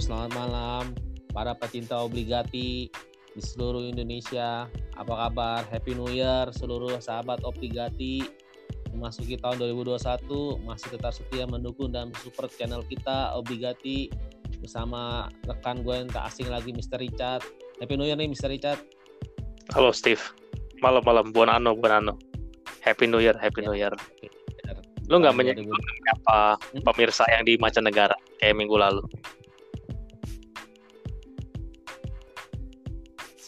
selamat malam para pecinta obligati di seluruh Indonesia. Apa kabar? Happy New Year seluruh sahabat obligati. Memasuki tahun 2021 masih tetap setia mendukung dan support channel kita obligati bersama rekan gue yang tak asing lagi Mr. Richard. Happy New Year nih Mr. Richard. Halo Steve. Malam-malam buon anno, buon anno. Happy New Year, Happy New Year. Lu nggak menyebut apa Hmm? pemirsa yang di mancanegara kayak minggu lalu?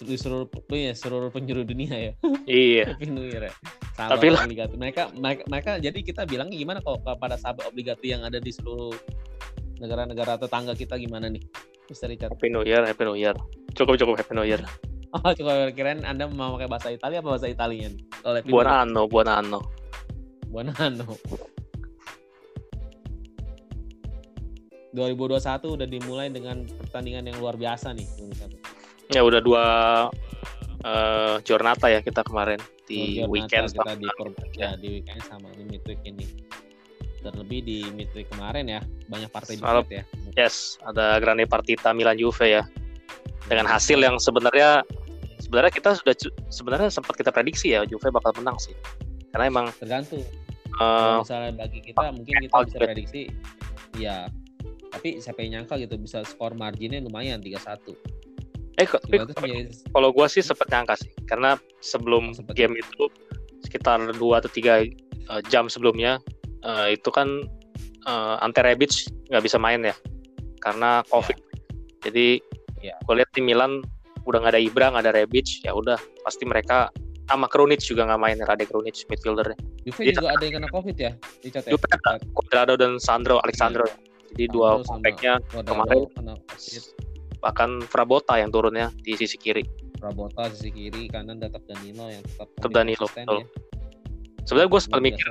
Di seluruh ya, seluruh penjuru dunia ya. Iya. Happy New Year ya. Sahabat Tapi lah- obligati. Mereka, mereka mereka jadi kita bilangnya gimana kok kepada sahabat obligati yang ada di seluruh negara-negara tetangga kita gimana nih? Mr. Richard. Happy New Year, Happy New Year. Cukup cukup Happy New Year. Oh, coba kirain Anda mau pakai bahasa Italia apa bahasa Italian? Happy Buon anno, buon anno. Buon anno. 2021 udah dimulai dengan pertandingan yang luar biasa nih. Ya udah dua eh giornata ya kita kemarin di Giornata weekend kita sama- di ya, di weekend sama di midweek ini. Terlebih di midweek kemarin ya, banyak partai dikit ya. Yes, ada Grande Partita Milan Juve ya. Dengan hasil yang sebenarnya sebenarnya kita sudah sebenarnya sempat kita prediksi ya Juve bakal menang sih. Karena emang Tergantung. eh, Kalau misalnya bagi kita mungkin kita bisa juga. prediksi ya. Tapi siapa yang nyangka gitu bisa skor marginnya lumayan 3-1. Eh kok- tapi kalau gua sih sempat nyangka sih karena sebelum Sempet. game itu sekitar dua atau tiga eh, jam sebelumnya eh, itu kan eh, Ante Rebic nggak bisa main ya karena covid jadi Iya. gue lihat tim Milan udah nggak ada Ibra nggak ada Rebic ya udah pasti mereka sama Krunic juga nggak main Rade Krunic midfielder Juve Iya. juga ada yang kena Covid ya? Richard ya? Juve ada Cuadrado dan Sandro Alexandro ya. jadi dua Sandro kompaknya Cuadrado kemarin- kena Covid. bahkan Frabota yang turunnya di sisi kiri Rabota sisi kiri, kanan tetap Danilo yang tetap Tetap Danilo, betul. ya. sebenarnya gue sempat Luar mikir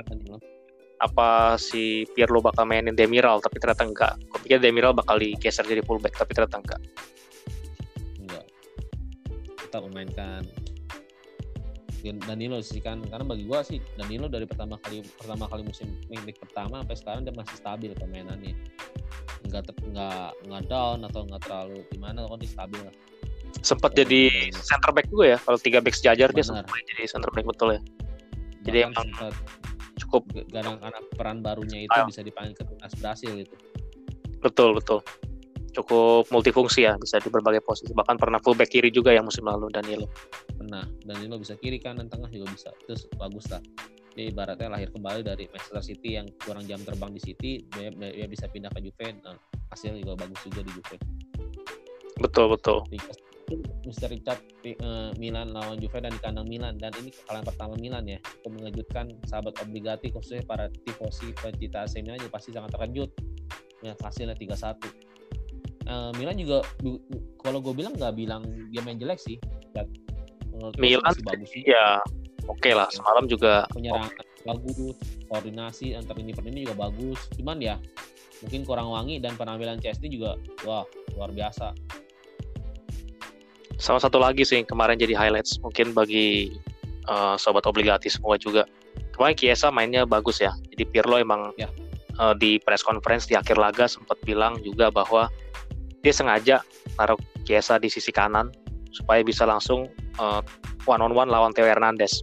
apa si Pirlo bakal mainin Demiral tapi ternyata enggak. Gue pikir Demiral bakal digeser jadi fullback tapi ternyata enggak. Enggak. Tetap memainkan Dan- Danilo sih kan karena bagi gua sih Danilo dari pertama kali pertama kali musim minggu pertama sampai sekarang dia masih stabil permainannya nggak nggak nggak down atau nggak terlalu gimana kok dia stabil lah Sempat jadi betul. center back juga ya. Kalau tiga back sejajar dia Benar. sempat main jadi center back betul ya. Jadi emang sempat Cukup kadang karena peran barunya itu Ah. bisa dipanggil ke timnas Brasil gitu betul betul. Cukup multifungsi ya, bisa di berbagai posisi. Bahkan pernah fullback kiri juga yang musim lalu Danilo. pernah Danilo bisa kiri kanan tengah juga bisa terus bagus lah dia ibaratnya lahir kembali dari Manchester City yang kurang jam terbang di City dia, dia bisa pindah ke Juve nah, hasilnya juga bagus juga di Juve. Betul betul. Mr. Richard eh, Milan lawan Juve dan di kandang Milan. Dan ini kekalahan pertama Milan ya itu mengejutkan sahabat obligati khususnya para tifosi pecinta AC Milan juga pasti sangat terkejut. Melihat hasilnya 3-1 Eh, Milan juga kalau gue bilang nggak bilang dia main jelek sih. Dan Milan bagus juga ya oke lah semalam juga penyerangan bagus koordinasi antar ini per ini juga bagus. Cuman ya mungkin kurang wangi dan penampilan Chesney juga wah luar biasa. Sama satu lagi sih kemarin jadi highlights mungkin bagi eh, sobat obligati semua juga. Kemarin Kiesa mainnya bagus ya. Jadi Pirlo emang Ya. eh, di press conference di akhir laga sempat bilang juga bahwa dia sengaja taruh Kiesa di sisi kanan supaya bisa langsung one on one lawan Theo Hernandez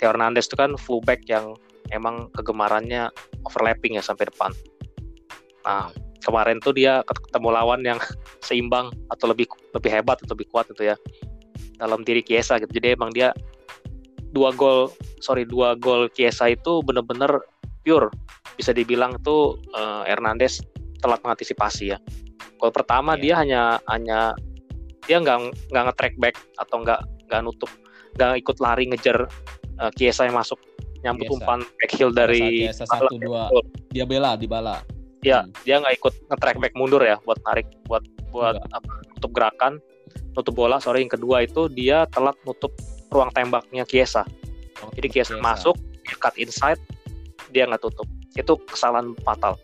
Theo Hernandez itu kan fullback yang emang kegemarannya overlapping ya sampai depan nah kemarin tuh dia ketemu lawan yang seimbang atau lebih lebih hebat atau lebih kuat itu ya dalam diri Kiesa gitu. Jadi emang dia dua gol sorry dua gol Kiesa itu bener-bener pure bisa dibilang itu eh, Hernandez telat mengantisipasi ya. Gol pertama Iya. dia hanya hanya dia nggak nggak nge-track back atau nggak nggak nutup nggak ikut lari ngejar eh, Kiesa yang masuk nyambut Kiesa. umpan back heel dari Saat satu dua dia bela di bala Ya, Hmm. dia nggak ikut nge-track back mundur ya buat narik buat buat Enggak. apa, nutup gerakan, nutup bola. Sorry, yang kedua itu dia telat nutup ruang tembaknya Kiesa. Jadi Kiesa masuk, dia cut inside, dia nggak tutup. Itu kesalahan fatal.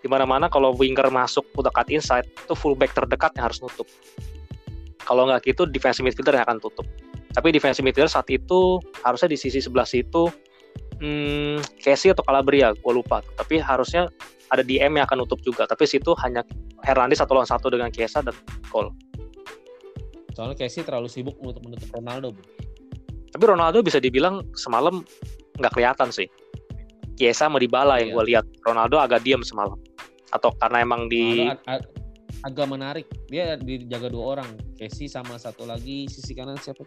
Di mana-mana kalau winger masuk udah cut inside, itu fullback terdekat yang harus nutup. Kalau nggak gitu, defensive midfielder yang akan tutup. Tapi defensive midfielder saat itu harusnya di sisi sebelah situ, hmm, Casey atau Calabria, gue lupa. Tapi harusnya ada DM yang akan nutup juga tapi situ hanya Hernandez satu lawan satu dengan Chiesa dan gol. Soalnya Casey terlalu sibuk menutup menutup Ronaldo. Bu. Tapi Ronaldo bisa dibilang semalam nggak kelihatan sih. Chiesa mau dibala yang Iya. gue lihat. Ronaldo agak diam semalam. Atau karena emang di Ronaldo ag- ag- agak menarik. Dia dijaga dua orang. Casey sama satu lagi sisi kanan siapa?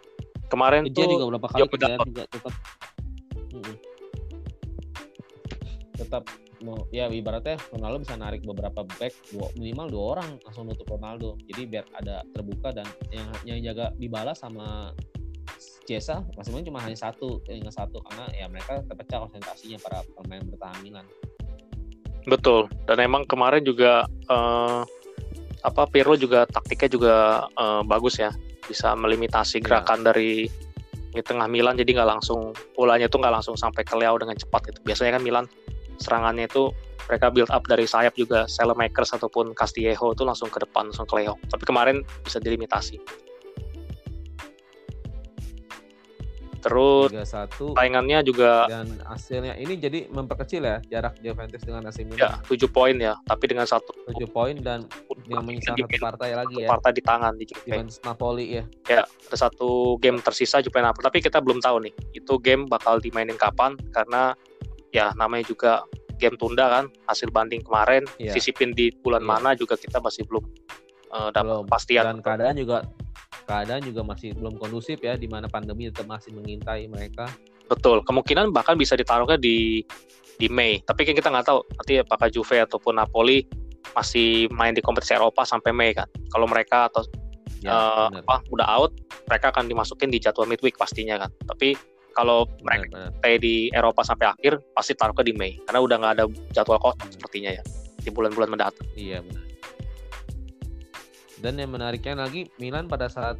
Kemarin Dia tuh juga beberapa kali juga tetap. Mm-mm. Tetap mau ya ibaratnya Ronaldo bisa narik beberapa back dua, minimal dua orang langsung nutup Ronaldo. Jadi biar ada terbuka dan yang yang jaga dibalas sama Chiesa masing-masing cuma hanya satu, hanya satu karena ya mereka terpecah konsentrasinya para pemain bertahan Milan. Betul. Dan emang kemarin juga eh, apa Pirlo juga taktiknya juga eh, bagus ya. Bisa melimitasi Iya. gerakan dari di tengah Milan jadi nggak langsung bolanya itu nggak langsung sampai ke Leo dengan cepat gitu. Biasanya kan Milan serangannya itu mereka build up dari sayap juga Selemakers ataupun Castillejo itu langsung ke depan langsung ke Leo. Tapi kemarin bisa dilimitasi. Terus 3-1 saingannya juga dan hasilnya ini jadi memperkecil ya jarak Juventus dengan AC ya Milan. 7 poin ya, tapi dengan satu. 7 poin dan yang menyisakan satu partai lagi ya. Partai di tangan di Juve. Juventus Napoli ya. Ya ada satu game tersisa Juve Napoli tapi kita belum tahu nih itu game bakal dimainin kapan karena ya namanya juga game tunda kan hasil banding kemarin. Iya. sisipin di bulan Iya. mana juga kita masih belum eh, dapat belum. kepastian. Dan keadaan juga keadaan juga masih belum kondusif ya di mana pandemi tetap masih mengintai mereka. Betul kemungkinan bahkan bisa ditaruhnya di di Mei. Tapi kan kita nggak tahu nanti apakah Juve ataupun Napoli masih main di kompetisi Eropa sampai Mei kan? Kalau mereka atau ya benar. apa udah out mereka akan dimasukin di jadwal midweek pastinya kan? Tapi kalau mereka stay di Eropa sampai akhir pasti taruh ke di Mei. Karena udah nggak ada jadwal kosong sepertinya ya di bulan-bulan mendatang. iya benar dan yang menariknya lagi Milan pada saat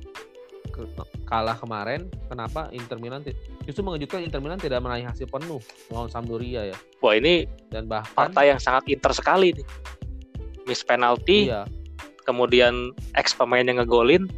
ke- kalah kemarin kenapa Inter Milan justru mengejutkan Inter Milan tidak meraih hasil penuh melawan Sampdoria ya. Wah ini dan bahkan partai yang sangat inter sekali nih. Miss penalti, iya. kemudian ex pemain yang ngegolin,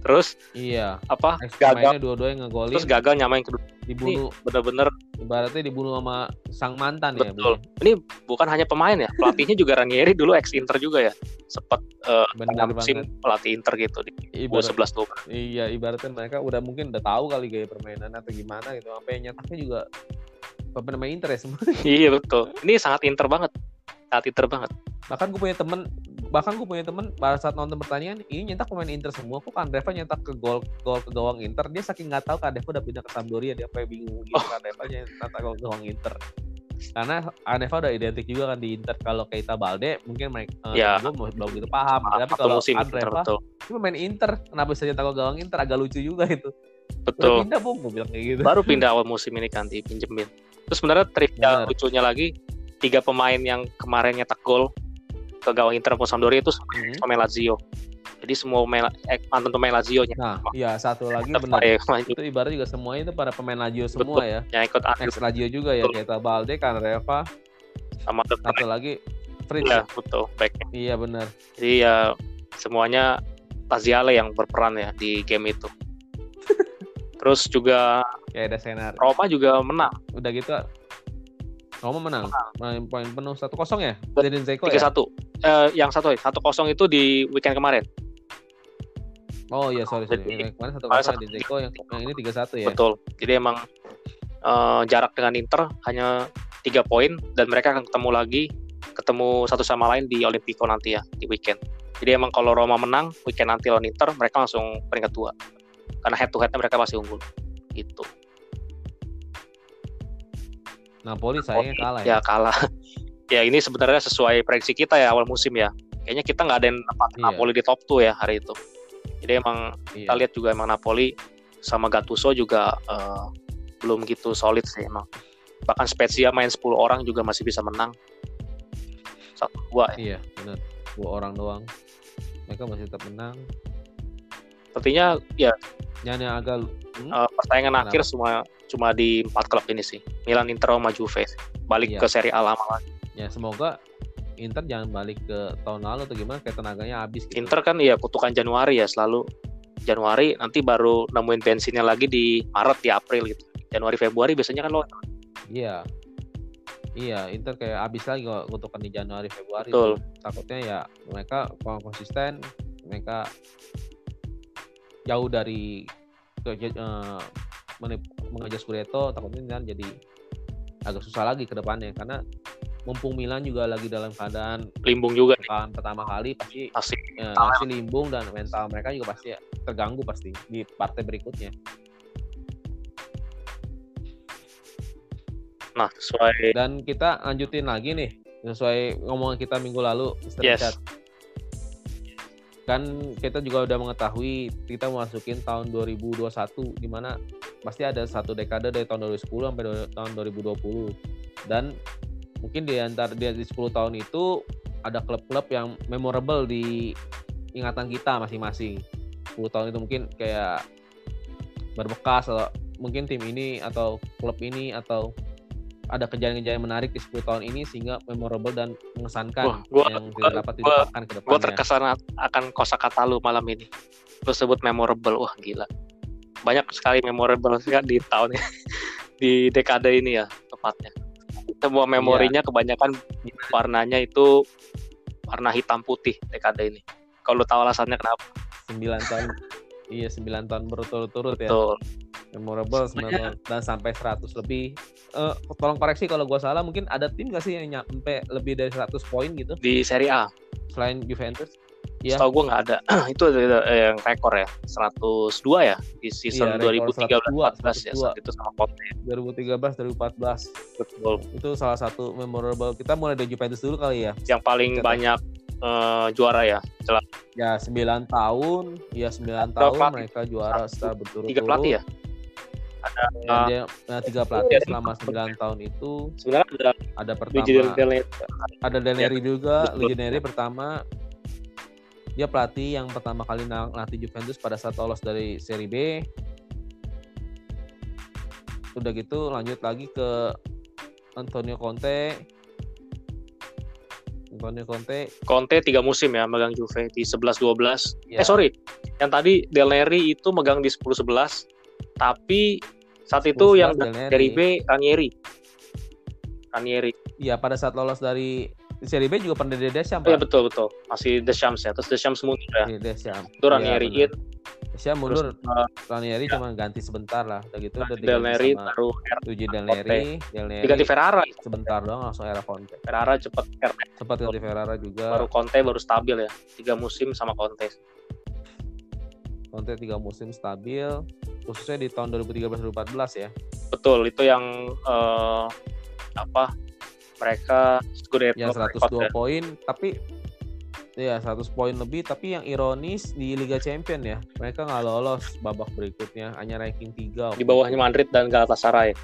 terus iya. apa gagal, pemainnya dua-duanya ngegolin. Terus gagal nyamain kedua. Dibunuh. Bener-bener ibaratnya dibunuh sama sang mantan ya betul. Bu? Ini bukan hanya pemain ya, pelatihnya juga Ranieri dulu ex Inter juga ya, sempat eh, benar musim pelatih Inter gitu di ibarat 11 tuh. iya ibaratnya mereka udah mungkin udah tahu kali gaya permainan atau gimana gitu sampai nyetaknya juga pemain Inter ya semua iya betul. Ini sangat Inter banget, sangat Inter banget. bahkan gue punya temen bahkan gue punya temen pada saat nonton pertandingan ini nyetak pemain Inter semua kok Kandreva nyetak ke gol gol ke gawang Inter dia saking nggak tahu Kandreva udah pindah ke Sampdoria dia sampai bingung gitu Oh. Kandreva nyetak gol ke gawang Inter karena Kandreva udah identik juga kan di Inter kalau Keita Balde mungkin mereka Ya. gue belum gitu paham tapi kalau musim Inter Kandreva betul. ini pemain Inter kenapa bisa nyetak gol gawang Inter agak lucu juga itu udah Betul. pindah bung gue bilang kayak gitu baru pindah awal musim ini kan dipinjemin. Terus sebenarnya trivia Benar. lucunya lagi tiga pemain yang kemarin nyetak gol ke gawang Inter Paul Sampdoria itu hmm. pemain Lazio. Jadi semua pemain eh, mantan pemain Lazio nya. Nah, iya satu lagi Tetap benar. Ya, itu ibarat juga semuanya itu para pemain Lazio semua Betul. ya. Yang ikut ex Lazio juga ya, kayak Balde, Kanreva, sama satu lagi Fritz. Iya, betul. Back. Iya, benar. Jadi ya semuanya Taziale yang berperan ya di game itu. Terus juga ya ada Senar. Roma juga menang. Udah gitu Roma menang. Main poin penuh 1-0 ya? Dari Zeko 3-1. ya? 3-1 uh, yang satu satu kosong itu di weekend kemarin. Oh iya sorry sorry. Jadi, kemarin satu kosong di Zeko yang, yang ini tiga satu ya. Betul. Jadi emang uh, jarak dengan Inter hanya tiga poin dan mereka akan ketemu lagi ketemu satu sama lain di Olimpico nanti ya di weekend. Jadi emang kalau Roma menang weekend nanti lawan Inter mereka langsung peringkat dua karena head to headnya mereka masih unggul gitu. Napoli sayangnya kalah ya. Ya kalah ya ini sebenarnya sesuai prediksi kita ya awal musim ya. Kayaknya kita nggak ada yang tempat Iya. Napoli di top 2 ya hari itu. Jadi emang Iya. kita lihat juga emang Napoli sama Gattuso juga eh, belum gitu solid sih emang. Bahkan Spezia main 10 orang juga masih bisa menang. Satu dua ya. Iya, benar. Dua orang doang. Mereka masih tetap menang. Sepertinya ya Dan yang agak hmm? eh, persaingan Kenapa? akhir semua cuma di empat klub ini sih. Milan, Inter, sama Juve. Balik Iya. ke Serie A lama lagi. Ya semoga Inter jangan balik ke tahun lalu atau gimana kayak tenaganya habis gitu. Inter kan ya kutukan Januari ya selalu Januari nanti baru nemuin bensinnya lagi di Maret di April gitu. Januari Februari biasanya kan lo Iya. Iya, Inter kayak habis lagi kutukan di Januari Februari. Betul. Takutnya ya mereka kurang konsisten, mereka jauh dari ke uh, mengejar Scudetto, takutnya jadi agak susah lagi ke depannya karena mumpung Milan juga lagi dalam keadaan limbung juga kan pertama kali pasti pasti ya, pasti limbung dan mental mereka juga pasti terganggu pasti di partai berikutnya. Nah, sesuai dan kita lanjutin lagi nih sesuai ngomongan kita minggu lalu. Yes. Richard. Kan kita juga udah mengetahui kita masukin tahun 2021 di mana pasti ada satu dekade dari tahun 2010 sampai tahun 2020. Dan mungkin di antara di 10 tahun itu ada klub-klub yang memorable di ingatan kita masing-masing. 10 tahun itu mungkin kayak berbekas atau mungkin tim ini atau klub ini atau ada kejadian-kejadian menarik di 10 tahun ini sehingga memorable dan mengesankan Wah, gua, yang tidak dapat dilupakan ke depannya. Gue terkesan akan kosakata lu malam ini. Lu sebut memorable, wah gila. Banyak sekali memorable sih di tahun di dekade ini ya tepatnya. Semua memorinya iya. kebanyakan warnanya itu warna hitam putih dekade ini. Kalau tahu alasannya kenapa? 9 tahun. iya, 9 tahun berturut-turut ya. Betul memorable sebenarnya dan sampai 100 lebih uh, tolong koreksi kalau gue salah mungkin ada tim gak sih yang nyampe lebih dari 100 poin gitu di Serie A selain Juventus Iya. Setahu gue nggak ada. itu eh, yang rekor ya. 102 ya di season iya, 2013-14 ya saat itu sama Conte. 2013 2014. Betul. Itu salah satu memorable. Kita mulai dari Juventus dulu kali ya. Yang paling Kita banyak uh, juara ya. Jelas. Ya 9 tahun, ya 9 tahun mereka juara secara berturut-turut. Tiga pelatih ya? ada ya, dia, nah, tiga pelatih selama sembilan tahun itu sebenarnya ada ada pertama ada Deneri juga Deneri pertama dia pelatih yang pertama kali ngelatih Juventus pada saat lolos dari Serie B. Udah gitu lanjut lagi ke Antonio Conte. Antonio Conte. Conte tiga musim ya megang Juve di 11-12 ya. eh sorry. Yang tadi Del Neri itu megang di 10-11 tapi saat itu yang dari B Ranieri. Ranieri. Iya, pada saat lolos dari Serie B juga pernah dari Deschamps. Iya betul betul. Masih Deschamps ya. Terus Deschamps mundur ya. Iya, Deschamps. Itu Ranieri ya, Deschamps mundur. Terus, uh, Ranieri ya. cuma ganti sebentar lah. Udah gitu udah Del Neri baru Tujuh Del Neri, Del Neri. Diganti Ferrara. Sebentar doang langsung era Conte. Ferrara cepet Cepat ganti Ferrara juga. Baru Conte baru stabil ya. Tiga musim sama Conte. Conte tiga musim stabil khususnya di tahun 2013-2014 ya. Betul, itu yang uh, apa mereka yang 102 ya. poin tapi ya 100 poin lebih tapi yang ironis di Liga Champion ya mereka nggak lolos babak berikutnya hanya ranking 3 di bawahnya Madrid dan Galatasaray.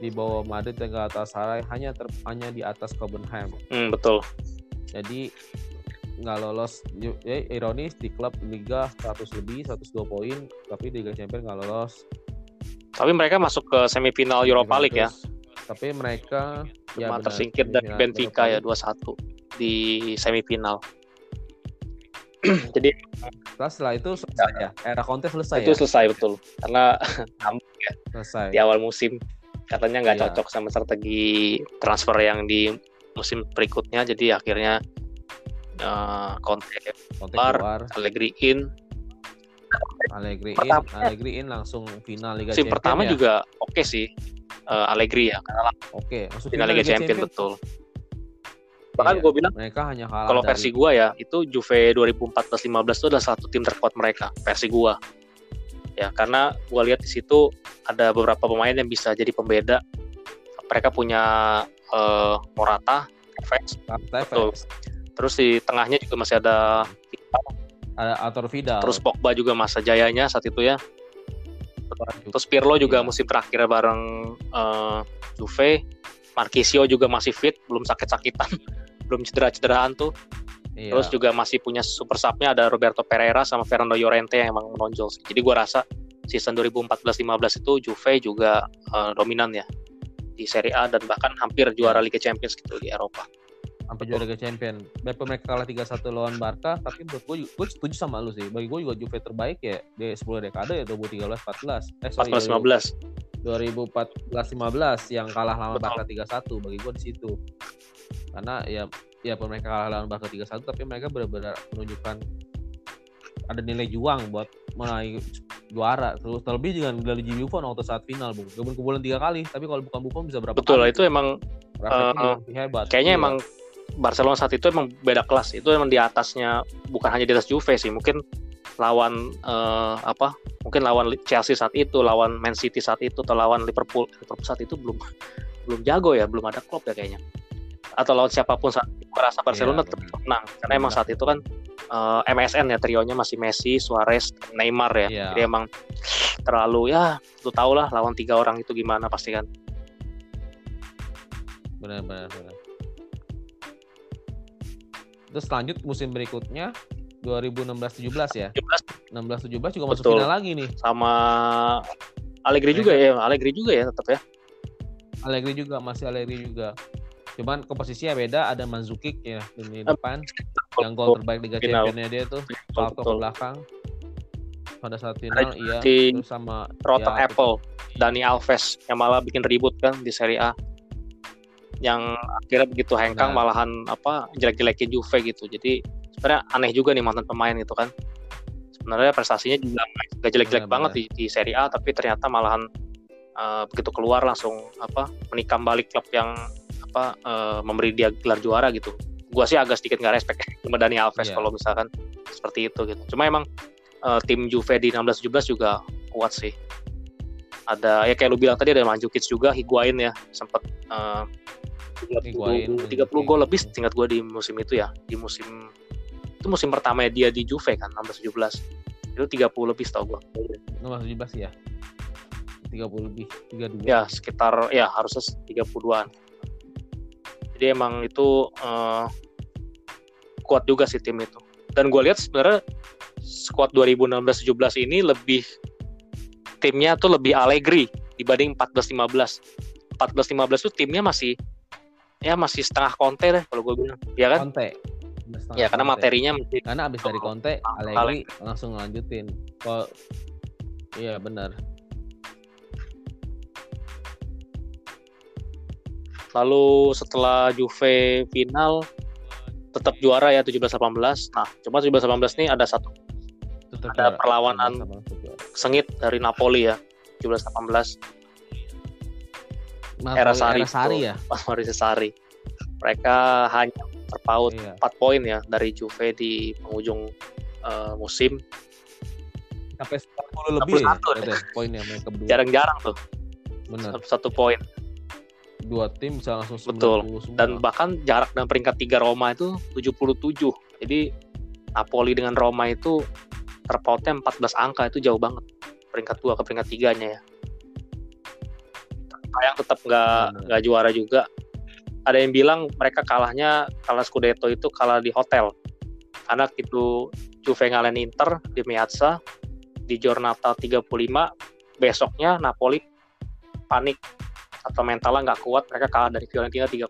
Di bawah Madrid dan Galatasaray hanya ter, hanya di atas Copenhagen hmm, betul. Jadi nggak lolos. Ya ironis di klub liga 100 lebih 102 poin tapi di Liga Champions nggak lolos. Tapi mereka masuk ke semifinal Europa League ya tapi mereka ya benar, tersingkir dari Benfica ya 2-1 di semifinal. Jadi setelah itu selesai ya. era Conte selesai itu ya? selesai betul. Karena ya, selesai. di awal musim. Katanya nggak iya. cocok sama strategi transfer yang di musim berikutnya. Jadi akhirnya uh, Conte, Conte keluar, keluar, Allegri in. Allegri in, Allegri in langsung final Liga Champions. pertama ya? juga oke okay sih uh, Allegri ya karena oke okay, final Liga, Liga Champions, betul. Bahkan iya, gue bilang mereka hanya kalah kalau versi dari... gue ya itu Juve 2014-15 itu adalah satu tim terkuat mereka versi gue ya karena gue lihat di situ ada beberapa pemain yang bisa jadi pembeda mereka punya uh, Morata, Tevez, betul. Terus di tengahnya juga masih ada ada Arthur Vidal. Terus Pogba juga masa jayanya saat itu ya. Terus Pirlo juga musim terakhir bareng uh, Juve. Marquisio juga masih fit, belum sakit-sakitan, belum cedera-cederaan tuh. Iya. Terus juga masih punya super subnya ada Roberto Pereira sama Fernando Llorente yang emang menonjol sih. Jadi gua rasa season 2014-15 itu Juve juga uh, dominan ya di Serie A dan bahkan hampir juara iya. Liga Champions gitu di Eropa sampai juara Liga Champion. Walaupun mereka kalah 3-1 lawan Barca, tapi menurut gue, gue setuju sama lu sih. Bagi gue juga Juve terbaik ya di 10 dekade ya 2013 14. Eh sorry, 14 15. 2014-15 yang kalah lawan. Barca 3-1 bagi gue di situ. Karena ya ya mereka kalah lawan Barca 3-1 tapi mereka benar-benar menunjukkan ada nilai juang buat meraih juara terus terlebih dengan gelar Liga Buffon waktu saat final bung kebun kebobolan tiga kali tapi kalau bukan Buffon bisa berapa betul kali itu emang lebih hebat kayaknya Iya. emang Barcelona saat itu emang beda kelas. Itu emang di atasnya bukan hanya di atas Juve sih. Mungkin lawan eh, apa mungkin lawan Chelsea saat itu lawan Man City saat itu atau lawan Liverpool. Liverpool saat itu belum belum jago ya belum ada klub ya kayaknya. Atau lawan siapa pun saat itu gua rasa Barcelona Iya, tetap menang. Karena emang Benar. saat itu kan eh, MSN ya trionya masih Messi Suarez Neymar ya. Iya. jadi emang terlalu ya lu tau lah lawan tiga orang itu gimana pasti kan. Benar benar benar terus lanjut musim berikutnya 2016-17 ya? 17 16-17 juga masuk Betul. final lagi nih. Sama Allegri juga ya Allegri juga ya tetap ya. Allegri juga masih Allegri juga. Cuman komposisinya beda ada Mandzukic ya di depan. Yang gol terbaik Liga Final. Championnya dia tuh salto ke betul. belakang. Pada saat final iya. di terus sama Rotten ya, Apple Dani Alves yang malah bikin ribut kan di Serie A yang akhirnya begitu hengkang Benar. malahan apa jelek-jelekin Juve gitu. Jadi sebenarnya aneh juga nih mantan pemain itu kan. Sebenarnya prestasinya juga nggak jelek-jelek banget di, di Serie A tapi ternyata malahan eh, begitu keluar langsung apa menikam balik klub yang apa eh, memberi dia gelar juara gitu. Gua sih agak sedikit nggak respect sama Dani Alves Iya. kalau misalkan seperti itu gitu. Cuma emang eh, tim Juve di 16-17 juga kuat sih. Ada ya kayak lu bilang tadi ada Mandzukic juga Higuain ya sempat eh, 30, Higuain, 30 Mandzukic. gol lebih tingkat gue di musim itu ya. Di musim itu musim pertama dia di Juve kan 16 17 itu 30 lebih setahu gue nomor 17 ya? 30 lebih 32 ya sekitar ya harusnya 30-an jadi emang itu eh, kuat juga sih tim itu. Dan gue lihat sebenarnya squad 2016-17 ini lebih timnya tuh lebih Allegri dibanding 14-15 14-15 tuh timnya masih ya masih setengah konte deh kalau gue bilang ya kan Setengah ya karena Conte. materinya masih karena abis dari Conte Allegri langsung lanjutin kalau iya benar Lalu setelah Juve final tetap juara ya 17-18. Nah, cuma 17-18 ini ada satu Tetap Ada juara. perlawanan. Sama-sama tetap juara. sengit dari Napoli ya 17-18 Nah, era Napoli- Sari, era Sari tuh. ya pas Maurizio Sarri. Mereka hanya terpaut iya 4 poin ya dari Juve di penghujung eh, musim. sampai 40 lebih ya, 41 gitu ya, poinnya mereka berdua Jarang-jarang tuh benar satu, poin. dua tim bisa langsung 90 Betul. semua Dan bahkan jarak dengan peringkat 3 Roma itu 77. Jadi Napoli dengan Roma itu terpautnya 14 angka itu jauh banget. Peringkat 2 ke peringkat 3-nya ya. Sayang tetap nggak Benar. nggak juara juga. Ada yang bilang mereka kalahnya kalah Scudetto itu kalah di hotel. Karena itu Juve ngalahin Inter di Meazza di Giornata 35 besoknya Napoli panik atau mentalnya nggak kuat mereka kalah dari Fiorentina 3-0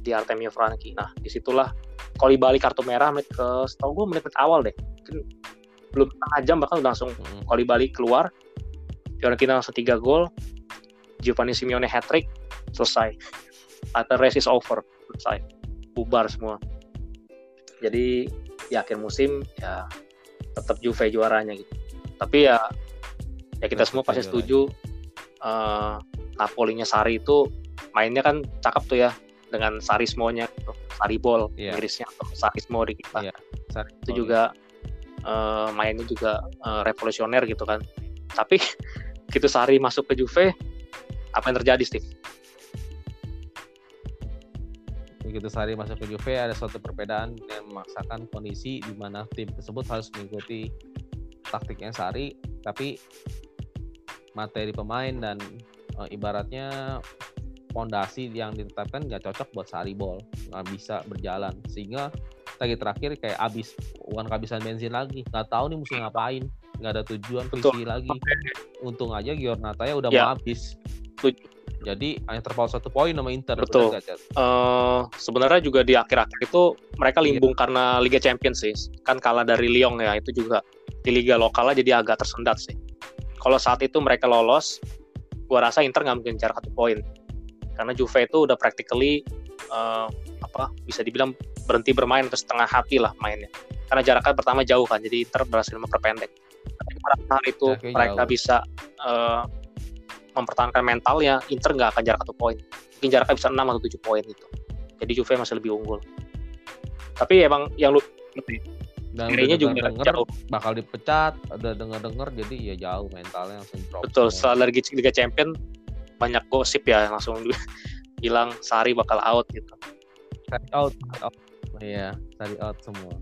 di Artemio Franchi. Nah di situlah kalau balik kartu merah menit ke setahu gue menit, menit awal deh mungkin belum setengah jam bahkan udah langsung Mm. kalau balik keluar Fiorentina langsung 3 gol Giovanni Simeone hat trick selesai atau race is over selesai bubar semua jadi di akhir musim ya tetap Juve juaranya gitu tapi ya ya kita semua pasti setuju eh Napolinya Sari itu mainnya kan cakep tuh ya dengan Sarismo-nya gitu. Saribol Iya. Inggrisnya atau Sarismo di kita Iya. Sari itu juga eh, mainnya juga eh, revolusioner gitu kan tapi gitu Sari masuk ke Juve apa yang terjadi Steve? begitu Sari masuk ke Juve ada suatu perbedaan yang memaksakan kondisi di mana tim tersebut harus mengikuti taktiknya Sari tapi materi pemain dan eh, ibaratnya fondasi yang ditetapkan nggak cocok buat Sari ball nggak bisa berjalan sehingga lagi terakhir kayak abis bukan kehabisan bensin lagi nggak tahu nih mesti ngapain nggak ada tujuan Betul. visi lagi untung aja Giornata ya udah Ya. mau habis. Jadi hanya terpaut satu poin sama Inter Betul. eh sebenarnya juga di akhir-akhir itu mereka limbung karena Liga Champions sih. Kan kalah dari Lyon ya, itu juga di liga lokalnya jadi agak tersendat sih. Kalau saat itu mereka lolos, gua rasa Inter nggak mungkin jarak satu poin karena Juve itu udah practically uh, apa bisa dibilang berhenti bermain atau setengah hati lah mainnya karena jaraknya pertama jauh kan jadi Inter berhasil memperpendek tapi pada saat itu Jaraknya mereka jauh. bisa uh, mempertahankan mentalnya Inter nggak akan jarak satu poin. Mungkin jaraknya bisa 6 atau 7 poin itu jadi Juve masih lebih unggul. Tapi emang yang lu dan juga denger jauh. bakal dipecat ada dengar dengar jadi ya jauh mentalnya langsung drop betul setelah Liga, Liga Champion banyak gosip ya langsung bilang Sari bakal out gitu. Sari out, out. Iya, sari out semua.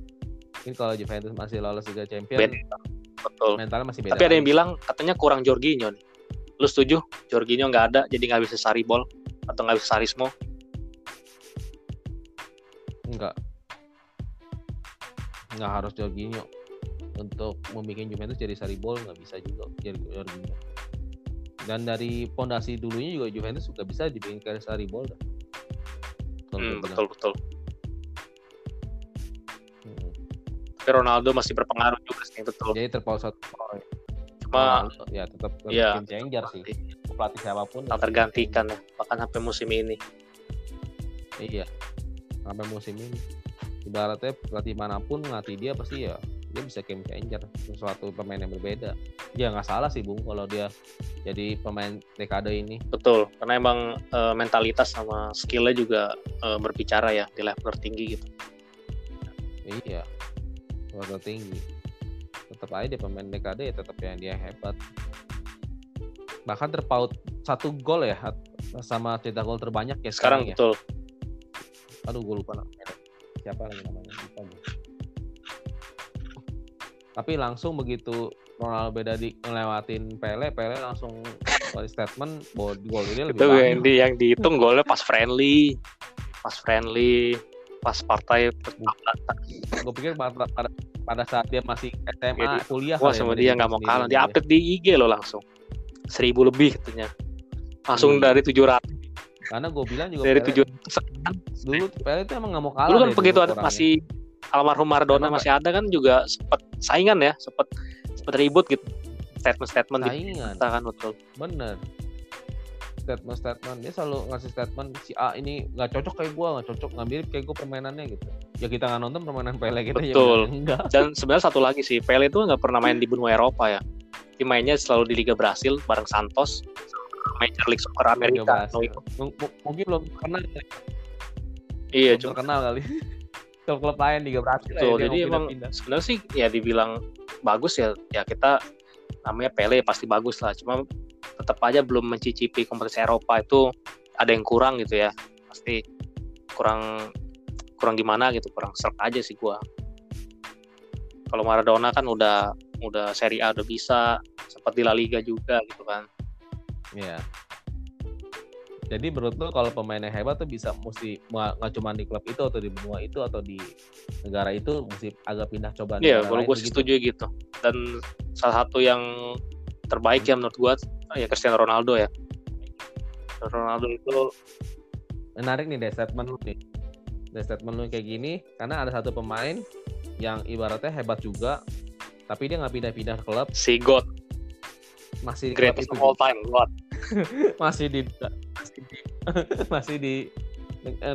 Mungkin kalau Juventus masih lolos Liga Champions, beda. Betul. mentalnya masih beda. tapi ada yang lagi. bilang katanya kurang Jorginho nih lu setuju Jorginho nggak ada jadi nggak bisa Sari ball atau nggak bisa Sarismo enggak. Enggak harus Jorginho. Untuk membuat Juventus jadi Saribol nggak bisa juga jadi Jorginho. Dan dari pondasi dulunya juga Juventus juga bisa dibikin kayak Saribol dah. Kalau Hmm, betul betul Hmm. tapi Ronaldo masih berpengaruh juga sih betul Jadi terpaut satu poin. Cuma Ronaldo, ya tetap Iya. game changer sih. Pelatih siapa pun. tak tergantikan ya bahkan sampai musim ini Iya. Sampai musim ini. Ibaratnya pelatih mana pun ngelatih dia pasti ya dia bisa game changer sesuatu pemain yang berbeda. Ya nggak salah sih Bung kalau dia jadi pemain dekade ini. betul karena emang eh, mentalitas sama skillnya juga eh, berbicara ya di level tertinggi gitu Iya. Level tinggi. Tetap aja dia pemain dekade ya tetap yang dia hebat. Bahkan terpaut satu gol ya sama cetak gol terbanyak ya sekarang ya. betul Aduh gue lupa namanya. Siapa lagi namanya? Lupa gue. Tapi langsung begitu Ronaldo beda di ngelewatin Pele, Pele langsung statement bahwa gol ini lebih itu yang, di, yang dihitung golnya pas friendly pas friendly pas partai Gue pikir pada, pada, pada saat dia masih SMA, Jadi, kuliah wah ya, sama dia nggak mau kalah. Gitu dia ya. update di IG lo langsung. Seribu lebih katanya. Langsung Iya. dari 700 Karena gue bilang juga dari Pele, 700 sekian. dulu Pele itu emang nggak mau kalah dulu kan deh begitu ada masih almarhum Maradona masih ada kan juga sempet saingan ya sempet sempet ribut gitu. Statement-statement di saingan. kita kan betul. Bener statement statement. Dia selalu ngasih statement si A ini nggak cocok kayak gua nggak cocok nggak mirip kayak gua permainannya gitu. Ya kita nggak nonton permainan Pele kita ya Betul. enggak. Dan sebenarnya satu lagi sih Pele itu nggak pernah main di benua Eropa ya. Dia mainnya selalu di Liga Brasil bareng Santos Major League Soccer Amerika. M- m- mungkin belum kenal iya belum cuma terkenal kali. Klub-klub lain Liga Brasil Betul, ya, jadi emang sebenarnya sih ya dibilang bagus ya ya kita namanya Pele pasti bagus lah. Cuma tetap aja belum mencicipi kompetisi Eropa itu ada yang kurang gitu ya pasti kurang kurang gimana gitu kurang serk aja sih gua kalau Maradona kan udah udah Serie A udah bisa sempat di La Liga juga gitu kan Iya. Jadi menurut lo kalau pemain yang hebat tuh bisa mesti nggak cuma di klub itu atau di benua itu atau di negara itu mesti agak pindah coba Iya, negara kalau gue setuju gitu. Dan salah satu yang terbaik ya menurut gue ya Cristiano Ronaldo ya. Ronaldo itu menarik nih deh statement lu nih deh statement lu kayak gini karena ada satu pemain yang ibaratnya hebat juga tapi dia nggak pindah-pindah klub si God, masih di greatest of all time, God. masih di masih di, masih di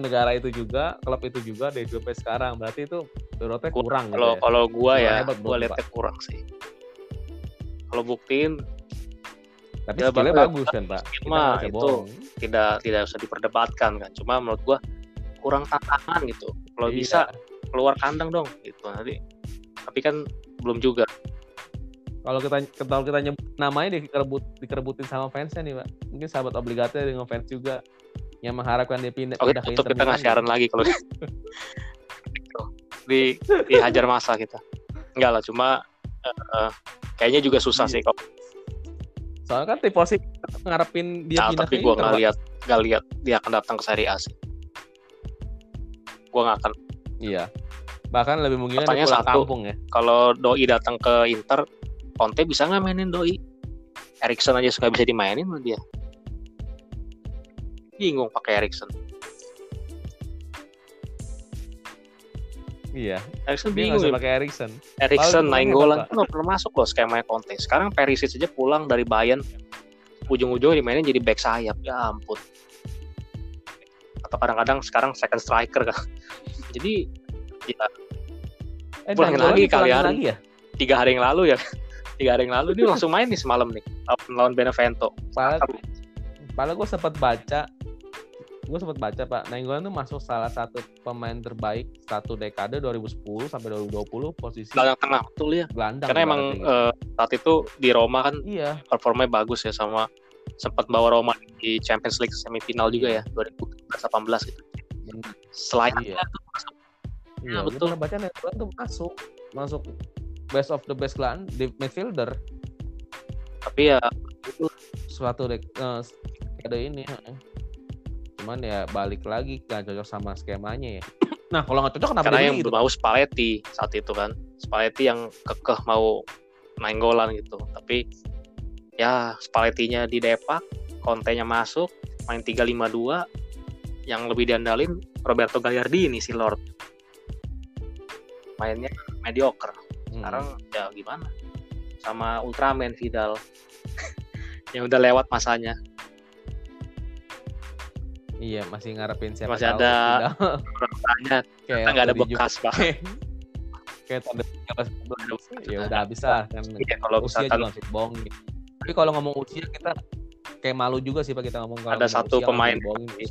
negara itu juga klub itu juga dari sampai sekarang berarti itu kurang gitu Kalau ya. kalau gue Kurang ya, hebat menurut liatnya kurang sih. Kalau buktiin tapi ya, skillnya bagus kan pak bisa itu bohong. tidak tidak usah diperdebatkan kan. Cuma menurut gue kurang tantangan gitu. Kalau Iya. bisa keluar kandang dong gitu nanti. Tapi kan belum juga. kalau kita kalau kita nyebut namanya dikerebut dikerebutin sama fansnya nih pak mungkin sahabat obligatnya dengan fans juga yang mengharapkan dia pindah Oke, pindah ke Inter kita nggak Milan siaran lagi kalau gitu. di dihajar masa kita. Enggak lah, cuma eh, kayaknya juga susah Iya. sih kok. Soalnya kan tifosi ngarepin dia Nah, pindah tapi gue nggak lihat nggak lihat dia akan datang ke Serie A sih. Gue nggak akan. Iya. Bahkan lebih mungkin dia pulang satu. kampung ya. Kalau Doi datang ke Inter, Conte bisa nggak mainin Doi? Erikson aja nggak bisa dimainin sama dia. Bingung pakai Erikson. Iya. Erikson Dia bingung. usah ya. pakai Erikson. Erikson main golan nggak pernah masuk loh skemanya Conte. Sekarang Perisic aja pulang dari Bayern ujung-ujungnya dimainin jadi back sayap ya ampun atau kadang-kadang sekarang second striker kan jadi ya Eh, Nainggolan lagi kali hari. lagi ya. tiga hari yang lalu ya tiga hari yang lalu dia langsung main nih semalam nih lawan, lawan Benevento Padahal, padahal gue sempat baca, gue sempat baca pak, Nainggolan tuh masuk salah satu pemain terbaik satu dekade 2010 sampai 2020 posisi gelandang tengah betul ya gelandang. karena emang eh, saat itu di Roma kan iya, performanya bagus ya sama sempat bawa Roma di Champions League semifinal juga ya 2018 gitu bener. selain Iya. itu masuk iya, betul. betul. baca Nainggolan tuh masuk, masuk best of the best gelandang di midfielder tapi ya suatu dek eh, dekade ini. Cuman ya balik lagi gak cocok sama skemanya ya. Nah kalau nggak cocok kenapa karena yang gitu? mau Spalletti saat itu kan. Spalletti yang kekeh mau main golan gitu. Tapi ya Spallettinya di Depak Conte-nya masuk main 3-5-2 yang lebih diandalin Roberto Gagliardini si Lord. Mainnya mediocre. Hmm. sekarang ya gimana? Sama Ultraman Vidal. Yang udah lewat masanya Iya masih ngarepin siapa Masih tahu ada makanya kayak kita nggak ada bekas pak. Kayak tahun depan ya udah habis lah kan. Iya, kalau usia juga masih bohongin tapi kalau ngomong usia kita kayak malu juga sih pak kita ngomong kalau Ada ngomong satu usia, pemain.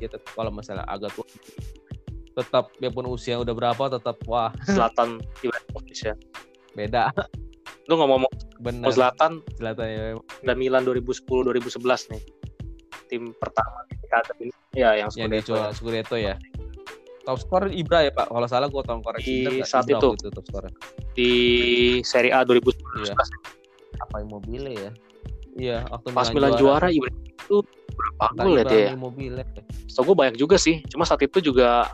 tetap kalau masalah agak tua. Tetap biarpun usia udah berapa tetap wah. Selatan Ibrahimovic ya. Beda. Lu ngomong bener. Mau Zlatan? Zlatan ya. Udah Milan 2010 2011 nih. Tim pertama di ini ya yang yang Scudetto dijual Scudetto ya. Top skor Ibra ya pak. Kalau salah gue tolong koreksi. Di bener nggak? saat Ibra itu. waktu top skor di Serie A 2011 Iya. apa Immobile ya? Iya waktu pas Milan juara. Ibrahimovic itu berapa gol ya Ibra dia atau Immobile. Setahu gue banyak juga sih. Cuma saat itu juga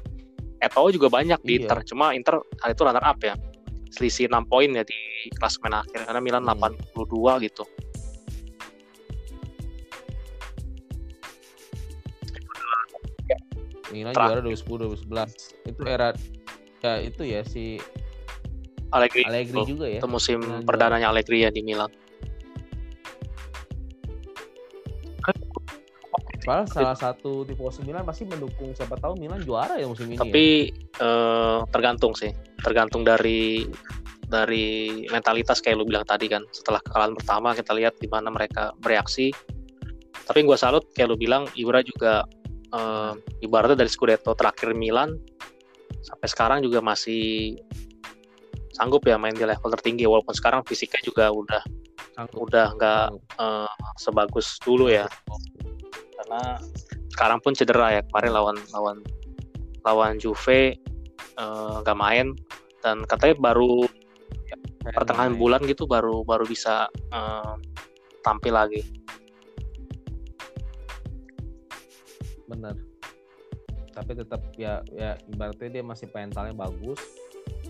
Eto'o juga banyak di Iya. Inter. Cuma Inter hal itu runner up ya. Selisih 6 poin ya di klasemen akhir. Karena Milan Hmm. 82 gitu Milan Terakhir. juara 2010 2011 itu era ya itu ya si Allegri, Allegri juga ya itu musim Milan perdananya Allegri ya di Milan Padahal salah satu tifosi Milan pasti mendukung siapa tahu Milan juara ya musim ini. ya. tapi eh, tergantung sih tergantung dari dari mentalitas kayak lu bilang tadi kan setelah kekalahan pertama kita lihat di mana mereka bereaksi tapi gua salut kayak lu bilang Ibra juga eh, ibaratnya dari Scudetto terakhir Milan sampai sekarang juga masih sanggup ya main di level tertinggi walaupun sekarang fisiknya juga udah Sanggup. udah nggak eh, sebagus dulu ya karena sekarang pun cedera ya kemarin lawan lawan lawan Juve eh, nggak main dan katanya baru pertengahan Main. bulan gitu baru baru bisa eh, tampil lagi bener. Tapi tetap ya ya ibaratnya dia masih mentalnya bagus.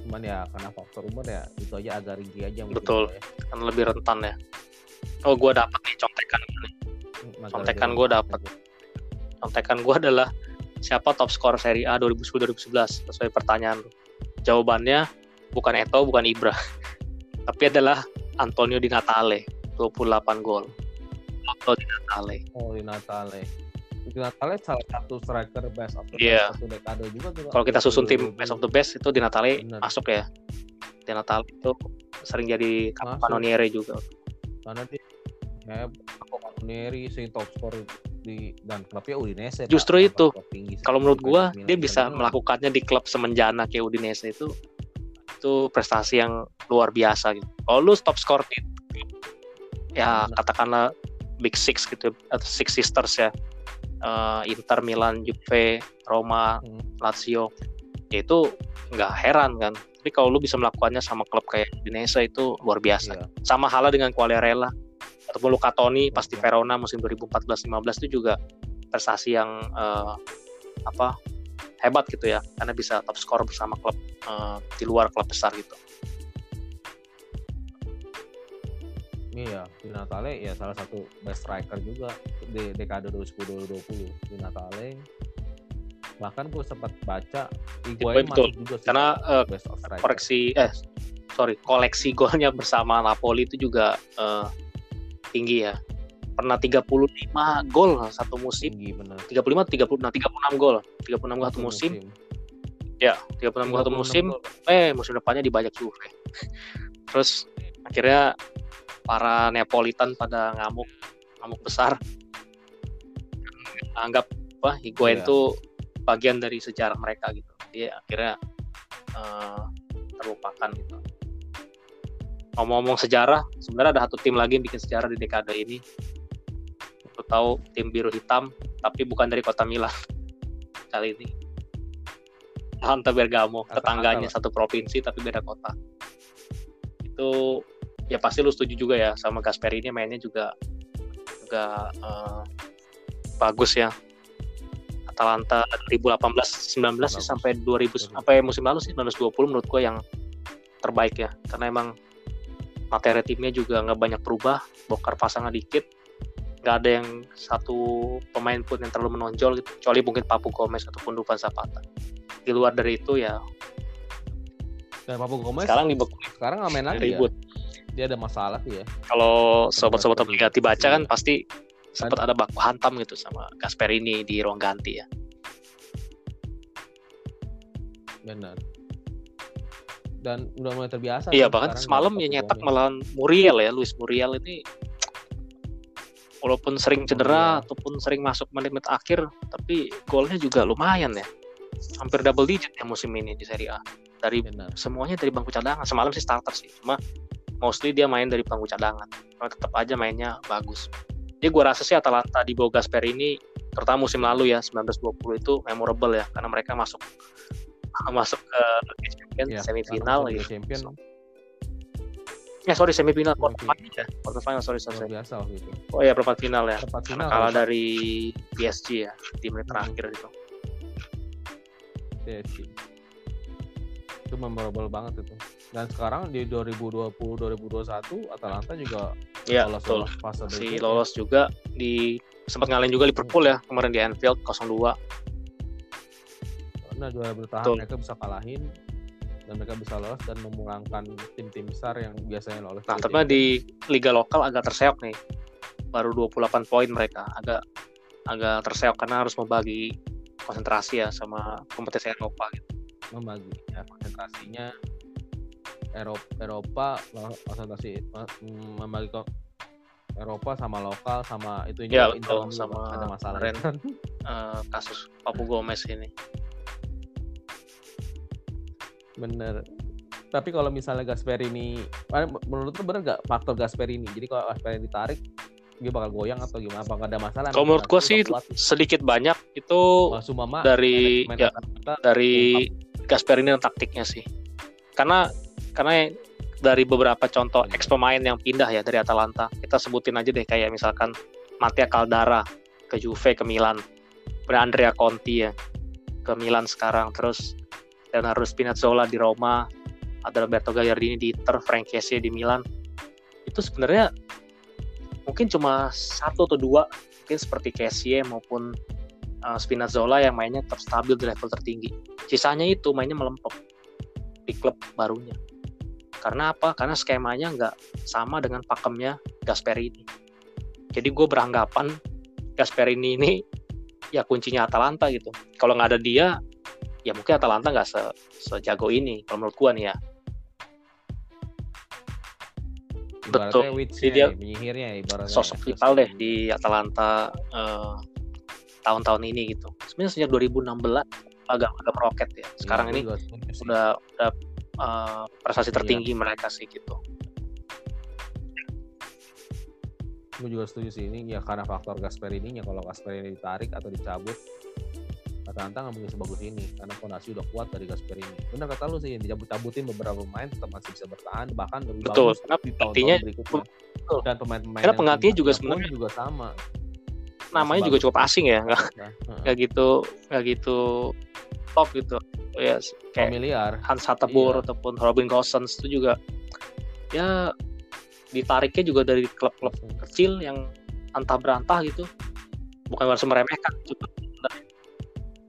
Cuman ya karena faktor umur ya itu aja agak ringgi aja Betul. ya. kan lebih rentan ya oh gue dapat nih contekan nih Agak Contekan rentan dapet. contekan gue adalah siapa top skor Serie A 2010-2011 sesuai pertanyaan lu. jawabannya bukan Eto bukan Ibra tapi adalah Antonio Di Natale 28 gol Otto Di Natale Oh di Natale. Di Natale salah satu striker best of the Iya. best satu dekade juga tuh. Kalau kita susun tim 2020. best of the best itu Di Natale Bener. masuk ya Di Natale itu sering jadi kanoniere juga karena dia kayak Neri sing top skor di dan klubnya Udinese. Justru itu. kalau menurut gua dia bisa melakukannya di klub semenjana kayak Udinese itu itu prestasi yang luar biasa gitu. Kalau lu top score di ya katakanlah Big Six gitu atau Six Sisters ya Eh, Inter, Milan, Juve, Roma, Hmm. Lazio ya itu nggak heran kan. Tapi kalau lu bisa melakukannya sama klub kayak Udinese itu luar biasa. Iya. Sama halnya dengan Quagliarella ataupun Luca Toni pas di Iya. Verona musim 2014-15 itu juga prestasi yang eh, apa hebat gitu ya karena bisa top skor bersama klub eh, di luar klub besar gitu. Iya, di Natale ya salah satu best striker juga di dekade 2010-2020 di Natale. Bahkan gue sempat baca Higuain betul. masuk juga sih Karena eh, best of striker. koreksi eh sorry koleksi golnya bersama Napoli itu juga eh, tinggi ya. Pernah 35 gol satu musim. Tinggi bener. 35 30 nah 36 gol. 36 gol satu musim. ya 36 gol satu 36 musim. gol. eh musim depannya dibajak Juve. Terus akhirnya para Neapolitan pada ngamuk ngamuk besar. Anggap apa Higuain Iya. tuh bagian dari sejarah mereka gitu. Dia akhirnya eh, terlupakan gitu. Ngomong-ngomong sejarah sebenarnya ada satu tim lagi yang bikin sejarah di dekade ini. Aku tahu tim biru hitam tapi bukan dari kota Milan. Kali ini. Atalanta Bergamo tetangganya satu provinsi tapi beda kota. Itu ya pasti lu setuju juga ya sama Gasperini mainnya juga juga eh, bagus ya. Atalanta 2018 19 sih sampai 2000 sampai musim lalu sih 1920 menurut gua yang terbaik ya. Karena emang materi timnya juga nggak banyak berubah bongkar pasangnya dikit. Nggak ada yang satu pemain pun yang terlalu menonjol gitu kecuali mungkin Papu Gomez ataupun Dufan Zapata. Di luar dari itu ya dan Papu Gomez sekarang dibekuk sekarang nggak main lagi ribut. ya dia ada masalah tuh ya. Kalau sobat-sobat obligasi baca kan iya. pasti sempat ada baku hantam gitu sama Gasperini di ruang ganti ya. Benar. Dan udah mulai terbiasa Iya sih bahkan sekarang semalam ya nyetak melawan Muriel ya Luis Muriel ini. Walaupun sering cedera Muriel. ataupun sering masuk menit-menit akhir tapi golnya juga lumayan ya. Hampir double digit ya musim ini di Serie A. Dari benar. semuanya dari bangku cadangan. Semalam sih starter sih cuma mostly dia main dari bangku cadangan cuma tetap aja mainnya bagus jadi gua rasa sih Atalanta di bawah Gasperini terutama musim lalu ya 1920 itu memorable ya karena mereka masuk masuk ke Liga Champions Iya, semifinal Liga gitu. champion Ya sorry semifinal Semifinal. quarter final ya. Quarter final sorry sorry. biasa waktu itu Oh ya perempat final ya. Perempat final kalah dari PSG ya di menit Hmm. terakhir itu. PSG itu memorable banget itu dan sekarang di 2020 2021 Atalanta juga Ya lolos betul. lolos fase Si berikutnya. lolos juga di sempat ngalahin juga Liverpool ya kemarin di Anfield 0-2. Nah, juara bertahan Betul. mereka bisa kalahin dan mereka bisa lolos dan memulangkan tim-tim besar yang biasanya lolos. Nah, tapi di liga lokal agak terseok nih. Baru 28 poin mereka. Agak agak terseok karena harus membagi konsentrasi ya sama kompetisi Eropa gitu. Membagi ya, konsentrasinya Eropa, Eropa konsentrasi mm, membagi Eropa sama lokal sama itu Ya, betul. Sama ada masalah kemarin. kan. Eh, kasus Papu Gomez ini. bener tapi kalau misalnya Gasperini eh, menurut lu bener gak faktor Gasperini jadi kalau Gasperini ditarik dia bakal goyang atau gimana apa ada masalah Kalau menurut gua sih sedikit banyak itu Oh, Sumama dari- main- ya, main dari Gasperini dan taktiknya sih. Karena karena dari beberapa contoh ex pemain yang pindah ya dari Atalanta, kita sebutin aja deh kayak misalkan Mattia Caldara ke Juve ke Milan, kemudian Andrea Conti ya ke Milan sekarang, terus Leonardo Spinazzola di Roma, ada Roberto Gagliardini di Inter, Frank Kessie di Milan. Itu sebenarnya mungkin cuma satu atau dua, mungkin seperti Kessie maupun uh, Spinazzola yang mainnya tetap stabil di level tertinggi. Sisanya itu mainnya melempem di klub barunya. Karena apa? Karena skemanya nggak sama dengan pakemnya Gasperini. Jadi gue beranggapan Gasperini ini ya kuncinya Atalanta gitu. Kalau nggak ada dia, ya mungkin Atalanta nggak se sejago ini. Kalau menurut gue nih ya. ibaratnya betul. Jadi dia ya, penyihirnya ya, ibaratnya sosok ya, vital deh di Atalanta eh, tahun-tahun ini gitu. Sebenarnya sejak 2016 agak agak meroket ya. Sekarang Iya, ini udah udah eh, prestasi Iya. tertinggi mereka sih gitu. gue juga setuju sih ini ya karena faktor Gasperini nya kalau Gasperini ditarik atau dicabut Atalanta nggak mungkin sebagus ini karena fondasi udah kuat dari Gasperini benar kata lu sih yang dicabut-cabutin beberapa pemain tetap masih bisa bertahan bahkan lebih Betul, bagus karena di berikutnya betul. dan pemain-pemain Karena penggantinya juga sebenarnya- juga sama Namanya Masih juga cukup asing ya, nggak nggak gitu nggak gitu top gitu. Ya kayak familiar Hans Hateboer Iya. ataupun Robin Gosens itu juga ya ditariknya juga dari klub-klub kecil yang antah berantah gitu. Bukan harus meremehkan, cuma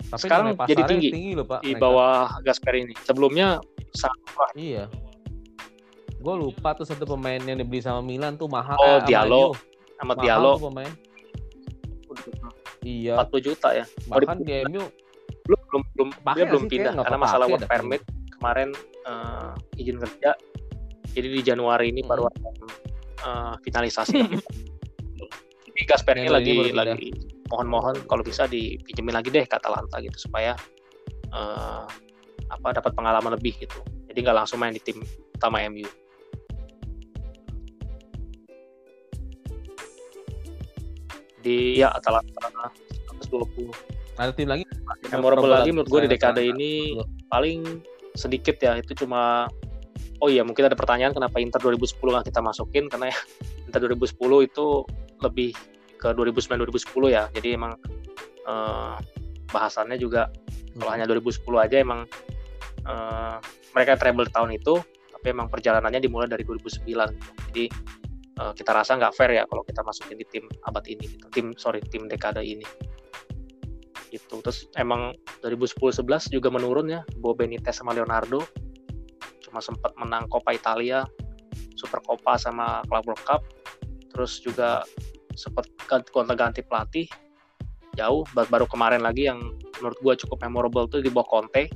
tapi sekarang jadi tinggi tinggi loh pak di mereka. bawah Gasperini. Sebelumnya sangat murah. iya gue lupa tuh satu pemain yang dibeli sama Milan tuh mahal Oh, sama Diallo. MU. sama Mahal Diallo tuh pemain. Iya. 40 juta ya. Bahkan di MU Belum belum belum dia belum sih? pindah karena masalah work permit kemarin eh, izin kerja. Jadi di Januari ini baru Hmm. akan eh, finalisasi. Jadi Gasper ini Nelo ini lagi baru lagi mohon-mohon kalau bisa dipinjemin lagi deh ke Atalanta gitu supaya eh, apa dapat pengalaman lebih gitu. Jadi nggak langsung main di tim utama MU. Di ya. Atalanta 120 ada tim lagi? Memorable lagi menurut gue di dekade ini paling sedikit ya itu cuma oh iya mungkin ada pertanyaan kenapa Inter 2010 nggak kita masukin karena ya, Inter 2010 itu lebih ke 2009 2010 ya. Jadi emang eh, bahasannya juga kalau hanya 2010 aja emang eh, mereka treble tahun itu tapi emang perjalanannya dimulai dari 2009 gitu. jadi eh, kita rasa nggak fair ya kalau kita masukin di tim abad ini gitu. tim sorry tim dekade ini. Gitu. Terus emang 2010-11 juga menurun ya. Bo Benitez sama Leonardo. Cuma sempat menang Coppa Italia Super Coppa sama Club World Cup. Terus juga sempat gonta-ganti pelatih. Jauh. Ba- baru kemarin lagi yang menurut gua cukup memorable tuh di bawah Conte.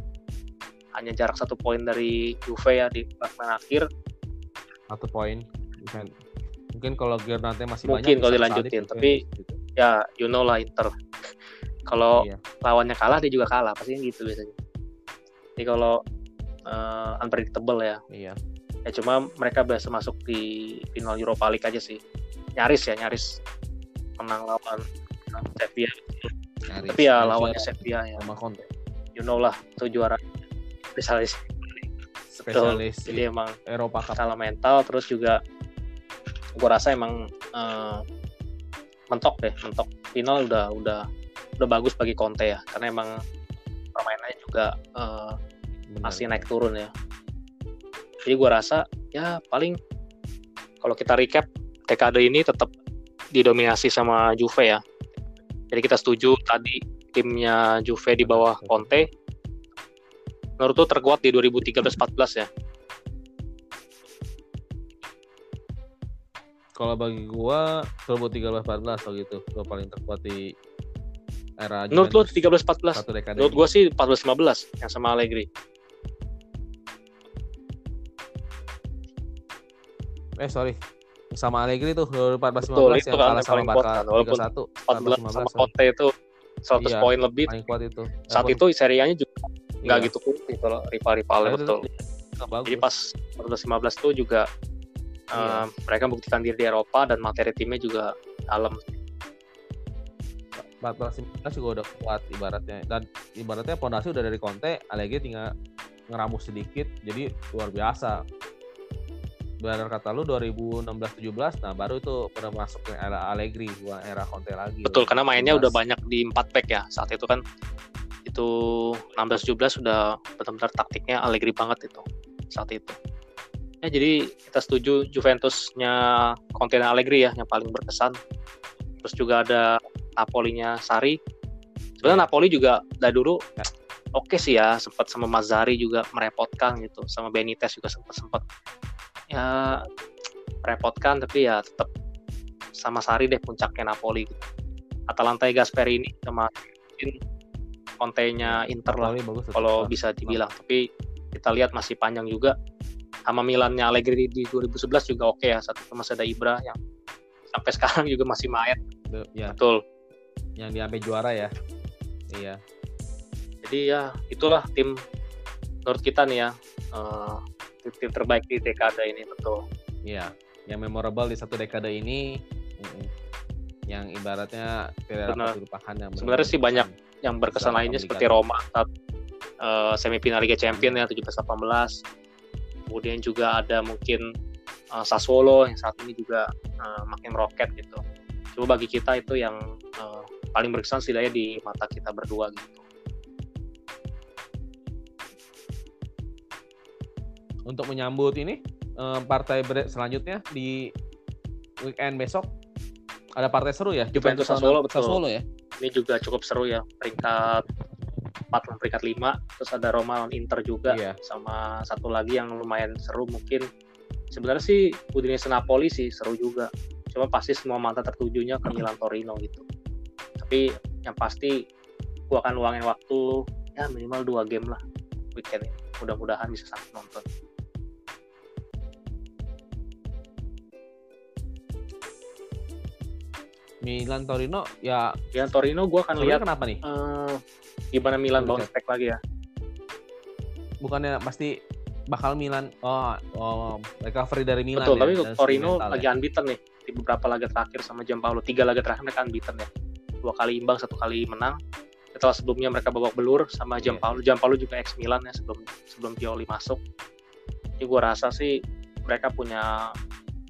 Hanya jarak satu poin dari Juve ya di klasemen akhir. Satu poin mungkin kalau Gernate masih Mungkin banyak kalau dilanjutin, tapi- gitu. ya you know lah Inter. Kalau Iya. lawannya kalah dia juga kalah. Pasti gitu biasanya. Jadi kalau eh, unpredictable ya. Iya. Ya cuma mereka biasa masuk di final Europa League aja sih. Nyaris ya nyaris. Menang lawan Sevilla. Nyaris. tapi ya Nyaris lawannya Sevilla ya. Sama Conte. You know lah itu juara. Spesialis. Spesialis jadi emang Eropa Cup. skala mental terus juga gua rasa emang eh, mentok deh mentok final udah udah udah bagus bagi Conte ya karena emang permainannya juga Benar. masih naik turun ya. Jadi gua rasa ya paling kalau kita recap dekade ini tetap didominasi sama Juve ya. Jadi kita setuju tadi timnya Juve di bawah Conte. Menurut tuh terkuat di 2013-14 ya. Kalau bagi gua 2013 14 kalau gitu gua paling terkuat di era Menurut lu Juventus 13-14? satu dekade Menurut ini. gua sih 14-15 yang sama Allegri. eh sorry sama Allegri tuh 2014 Betul, 15 itu yang kan kalah yang sama kuat Barca kan, walaupun 3-1 14 sama 14 15 Conte itu 100 Iya. poin lebih. paling kuat itu Saat itu serianya juga nggak iya. gitu putih kalau rival-rivalnya betul. Jadi pas 14-15 tuh juga Iya. eh, mereka buktikan diri di Eropa dan materi timnya juga dalam. 14 15 juga udah kuat ibaratnya dan ibaratnya pondasi udah dari Conte Allegri tinggal ngeramus sedikit jadi luar biasa benar kata lu 2016 17 nah baru itu pada masuk ke era Allegri bukan era Conte lagi Betul karena mainnya udah 17. banyak di 4 back ya. Saat itu kan itu 16-17 sudah benar-benar taktiknya Allegri banget itu saat itu. Ya jadi kita setuju Juventusnya Conte dan Allegri ya yang paling berkesan. Terus juga ada Napolinya Sari. Sebenarnya Iya. Napoli juga dari dulu oke sih ya, sempat sama Mazzari juga merepotkan gitu, sama Benitez juga sempat sempat ya merepotkan tapi ya tetap sama Sari deh puncaknya Napoli gitu. Atalanta Gasperi ini sama mungkin Conte-nya Inter lah Napoli kalau bisa dibilang tapi kita lihat masih panjang juga sama Milannya Allegri di 2011 juga oke ya itu masih ada Ibra yang sampai sekarang juga masih main. Ya. Betul. Yang diambil juara ya. Iya. Jadi ya itulah tim menurut kita nih ya eh, tim, tim terbaik di dekade ini betul. Iya. Yang memorable di satu dekade ini yang ibaratnya tidak dapat dilupakan yang Sebenarnya sih banyak yang berkesan lainnya seperti Roma saat eh, semifinal Liga Champions ya 17-18 kemudian juga ada mungkin eh, Sassuolo yang saat ini juga eh, makin meroket gitu. Coba bagi kita itu yang eh, paling berkesan setidaknya di mata kita berdua gitu. Untuk menyambut ini eh, partai selanjutnya di weekend besok ada partai seru ya? Juventus sama Sassuolo, betul. Sassuolo ya? Ini juga cukup seru ya peringkat 4 lawan peringkat 5 terus ada Roma lawan Inter juga. Iya. sama satu lagi yang lumayan seru mungkin. Sebenarnya sih Udinese Napoli sih seru juga. Cuma pasti semua mata tertujunya ke Milan Torino gitu. Tapi yang pasti gua akan luangin waktu ya minimal dua game lah weekend ini. Mudah-mudahan bisa sampai nonton. Milan Torino ya Milan Torino gua akan lihat kenapa nih? eh, gimana Milan? Bounce back lagi ya. Bukannya pasti bakal Milan oh, oh recovery dari Milan betul ya, tapi Torino lagi ya. unbeaten nih. Di beberapa laga terakhir sama Giampaolo tiga laga terakhir mereka unbeaten ya. Dua kali imbang satu kali menang. Setelah sebelumnya mereka babak belur sama Iya. Giampaolo Giampaolo juga ex Milan ya sebelum sebelum Pioli masuk. Jadi gua rasa sih mereka punya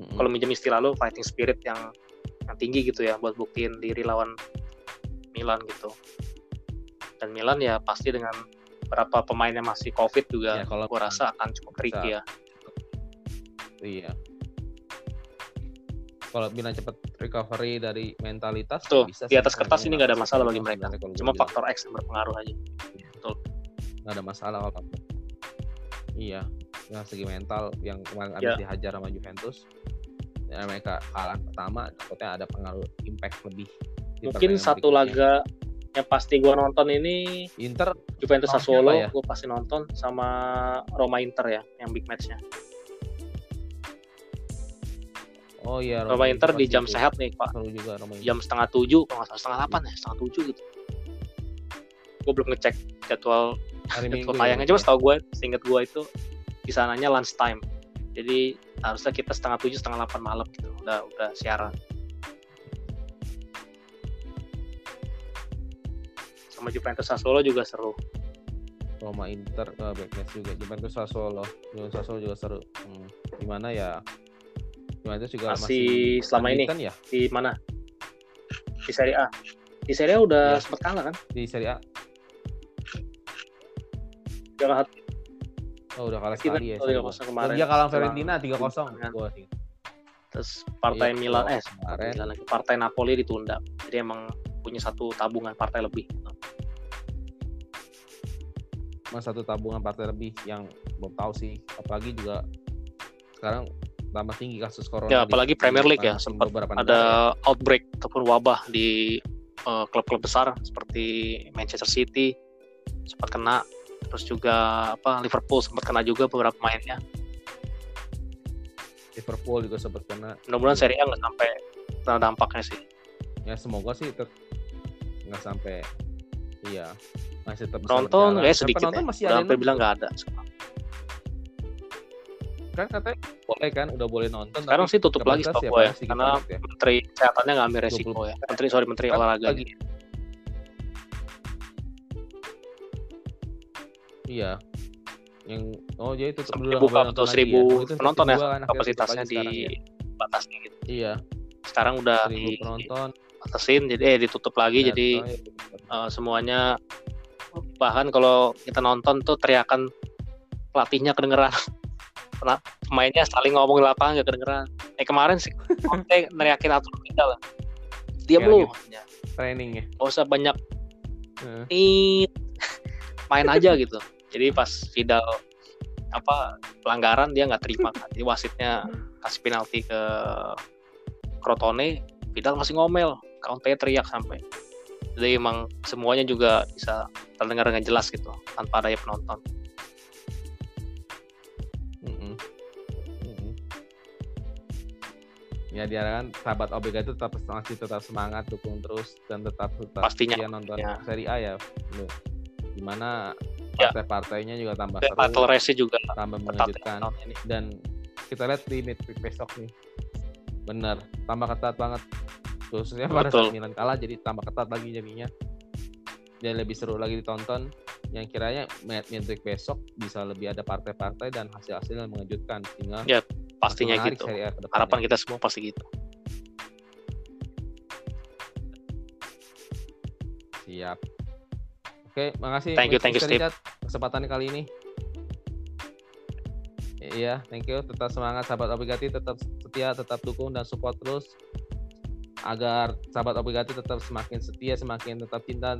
Mm-mm. kalau minjem istilah lo fighting spirit yang yang tinggi gitu ya buat buktiin diri lawan Milan gitu dan Milan ya pasti dengan beberapa pemain yang masih covid juga Ya, kalau gua rasa akan cukup tricky ya Iya. Kalau Milan cepat recovery dari mentalitas Betul. bisa Di atas kertas ini nggak ada masalah bagi mereka. kalau gue cuma faktor X yang berpengaruh aja nggak ada masalah kalau. Iya, yang segi mental yang kemarin Ya. habis dihajar sama Juventus. Ya, mereka kalah pertama, takutnya ada pengaruh impact lebih. mungkin satu berikutnya. laga yang pasti gua nonton ini Inter Juventus Sassuolo ya? gue pasti nonton sama Roma Inter ya yang big matchnya. Oh iya Roma Inter di jam itu. sehat nih pak. Seru juga Roma Inter. jam setengah tujuh kalau nggak salah setengah delapan ya setengah tujuh gitu. Gue belum ngecek jadwal hari jadwal ya, tayangnya. Cuma setahu gue seinget gue itu di sananya lunch time jadi harusnya kita setengah tujuh setengah delapan malam gitu. Udah udah siaran sama Juventus Sassuolo juga seru Roma Inter uh, back match juga Juventus Sassuolo Juventus Sassuolo juga seru hmm. gimana ya Juventus juga Masih masih, selama ini? ya di mana di Serie A di Serie A udah Iya. sempat kalah kan di Serie A Jangan oh udah kalah Fiorentina sekali ya 3-0 gua. kemarin. Dia kalah Fiorentina 3-0 gua sih. terus partai Iya, Milan eh kemarin. Milan lagi. partai Napoli ditunda jadi emang punya satu tabungan partai lebih Mas satu tabungan partai lebih yang belum tahu sih. Apalagi juga sekarang tambah tinggi kasus corona ya apalagi di Premier League ya sempat beberapa negara. ya. ada outbreak ataupun wabah di eh, klub-klub besar seperti Manchester City sempat kena terus juga apa Liverpool sempat kena juga beberapa pemainnya. Liverpool juga sempat kena. Mudah-mudahan Serie A nggak sampai kena dampaknya sih. Ya semoga sih nggak sampai iya masih tetap berjalan. kayak sedikit penonton ya masih udah ada sampai bilang nggak ada nonton. kan katanya boleh kan udah boleh nonton sekarang sih tutup lagi setahu ya, gue ya karena ya. menteri kesehatannya nggak ambil resiko 20. ya menteri sorry menteri Kan olahraga lagi iya yang oh jadi tutup dulu buka betul nonton lagi seribu ya. Penonton ya kan, kapasitasnya sekarang ya. dibatasi gitu. iya sekarang udah seribu penonton dibatasin jadi eh ditutup lagi Ya, jadi eh, semuanya bahkan kalau kita nonton tuh teriakan pelatihnya kedengeran. Pernah- pemainnya saling ngomong di lapangan gak kedengeran. Eh kemarin sih Conte neriakin atur kita lah. Ya, lu gitu. katanya. training ya? Gak usah banyak Heeh. tit main aja gitu. Jadi pas Vidal apa pelanggaran dia nggak terima kan. Jadi wasitnya kasih penalti ke Crotone Vidal masih ngomel Conte teriak sampai jadi emang semuanya juga bisa terdengar dengan jelas gitu tanpa adanya penonton Mm-mm. Mm-mm. Ya diharapkan sahabat Omega itu tetap masih tetap semangat dukung terus dan tetap tetap Pastinya, setia nonton pastinya. Serie A ya. Lu. Di mana Ya. partai-partainya juga tambah Dan seru, title race juga tambah ya mengejutkan dan kita lihat di midweek besok nih. Bener, tambah ketat banget. Khususnya pada Betul. saat Milan kalah jadi tambah ketat lagi jadinya. Dan lebih seru lagi ditonton. Yang kiranya midweek besok bisa lebih ada partai-partai dan hasil-hasil yang mengejutkan sehingga Ya, pastinya gitu harapan kita semua pasti gitu Siap. Oke, makasih. Thank you, thank you, Steve. Richard, kesempatan kali ini. Iya, thank you. Tetap semangat sahabat obligati, tetap setia, tetap dukung dan support terus agar sahabat obligati tetap semakin setia, semakin tetap cinta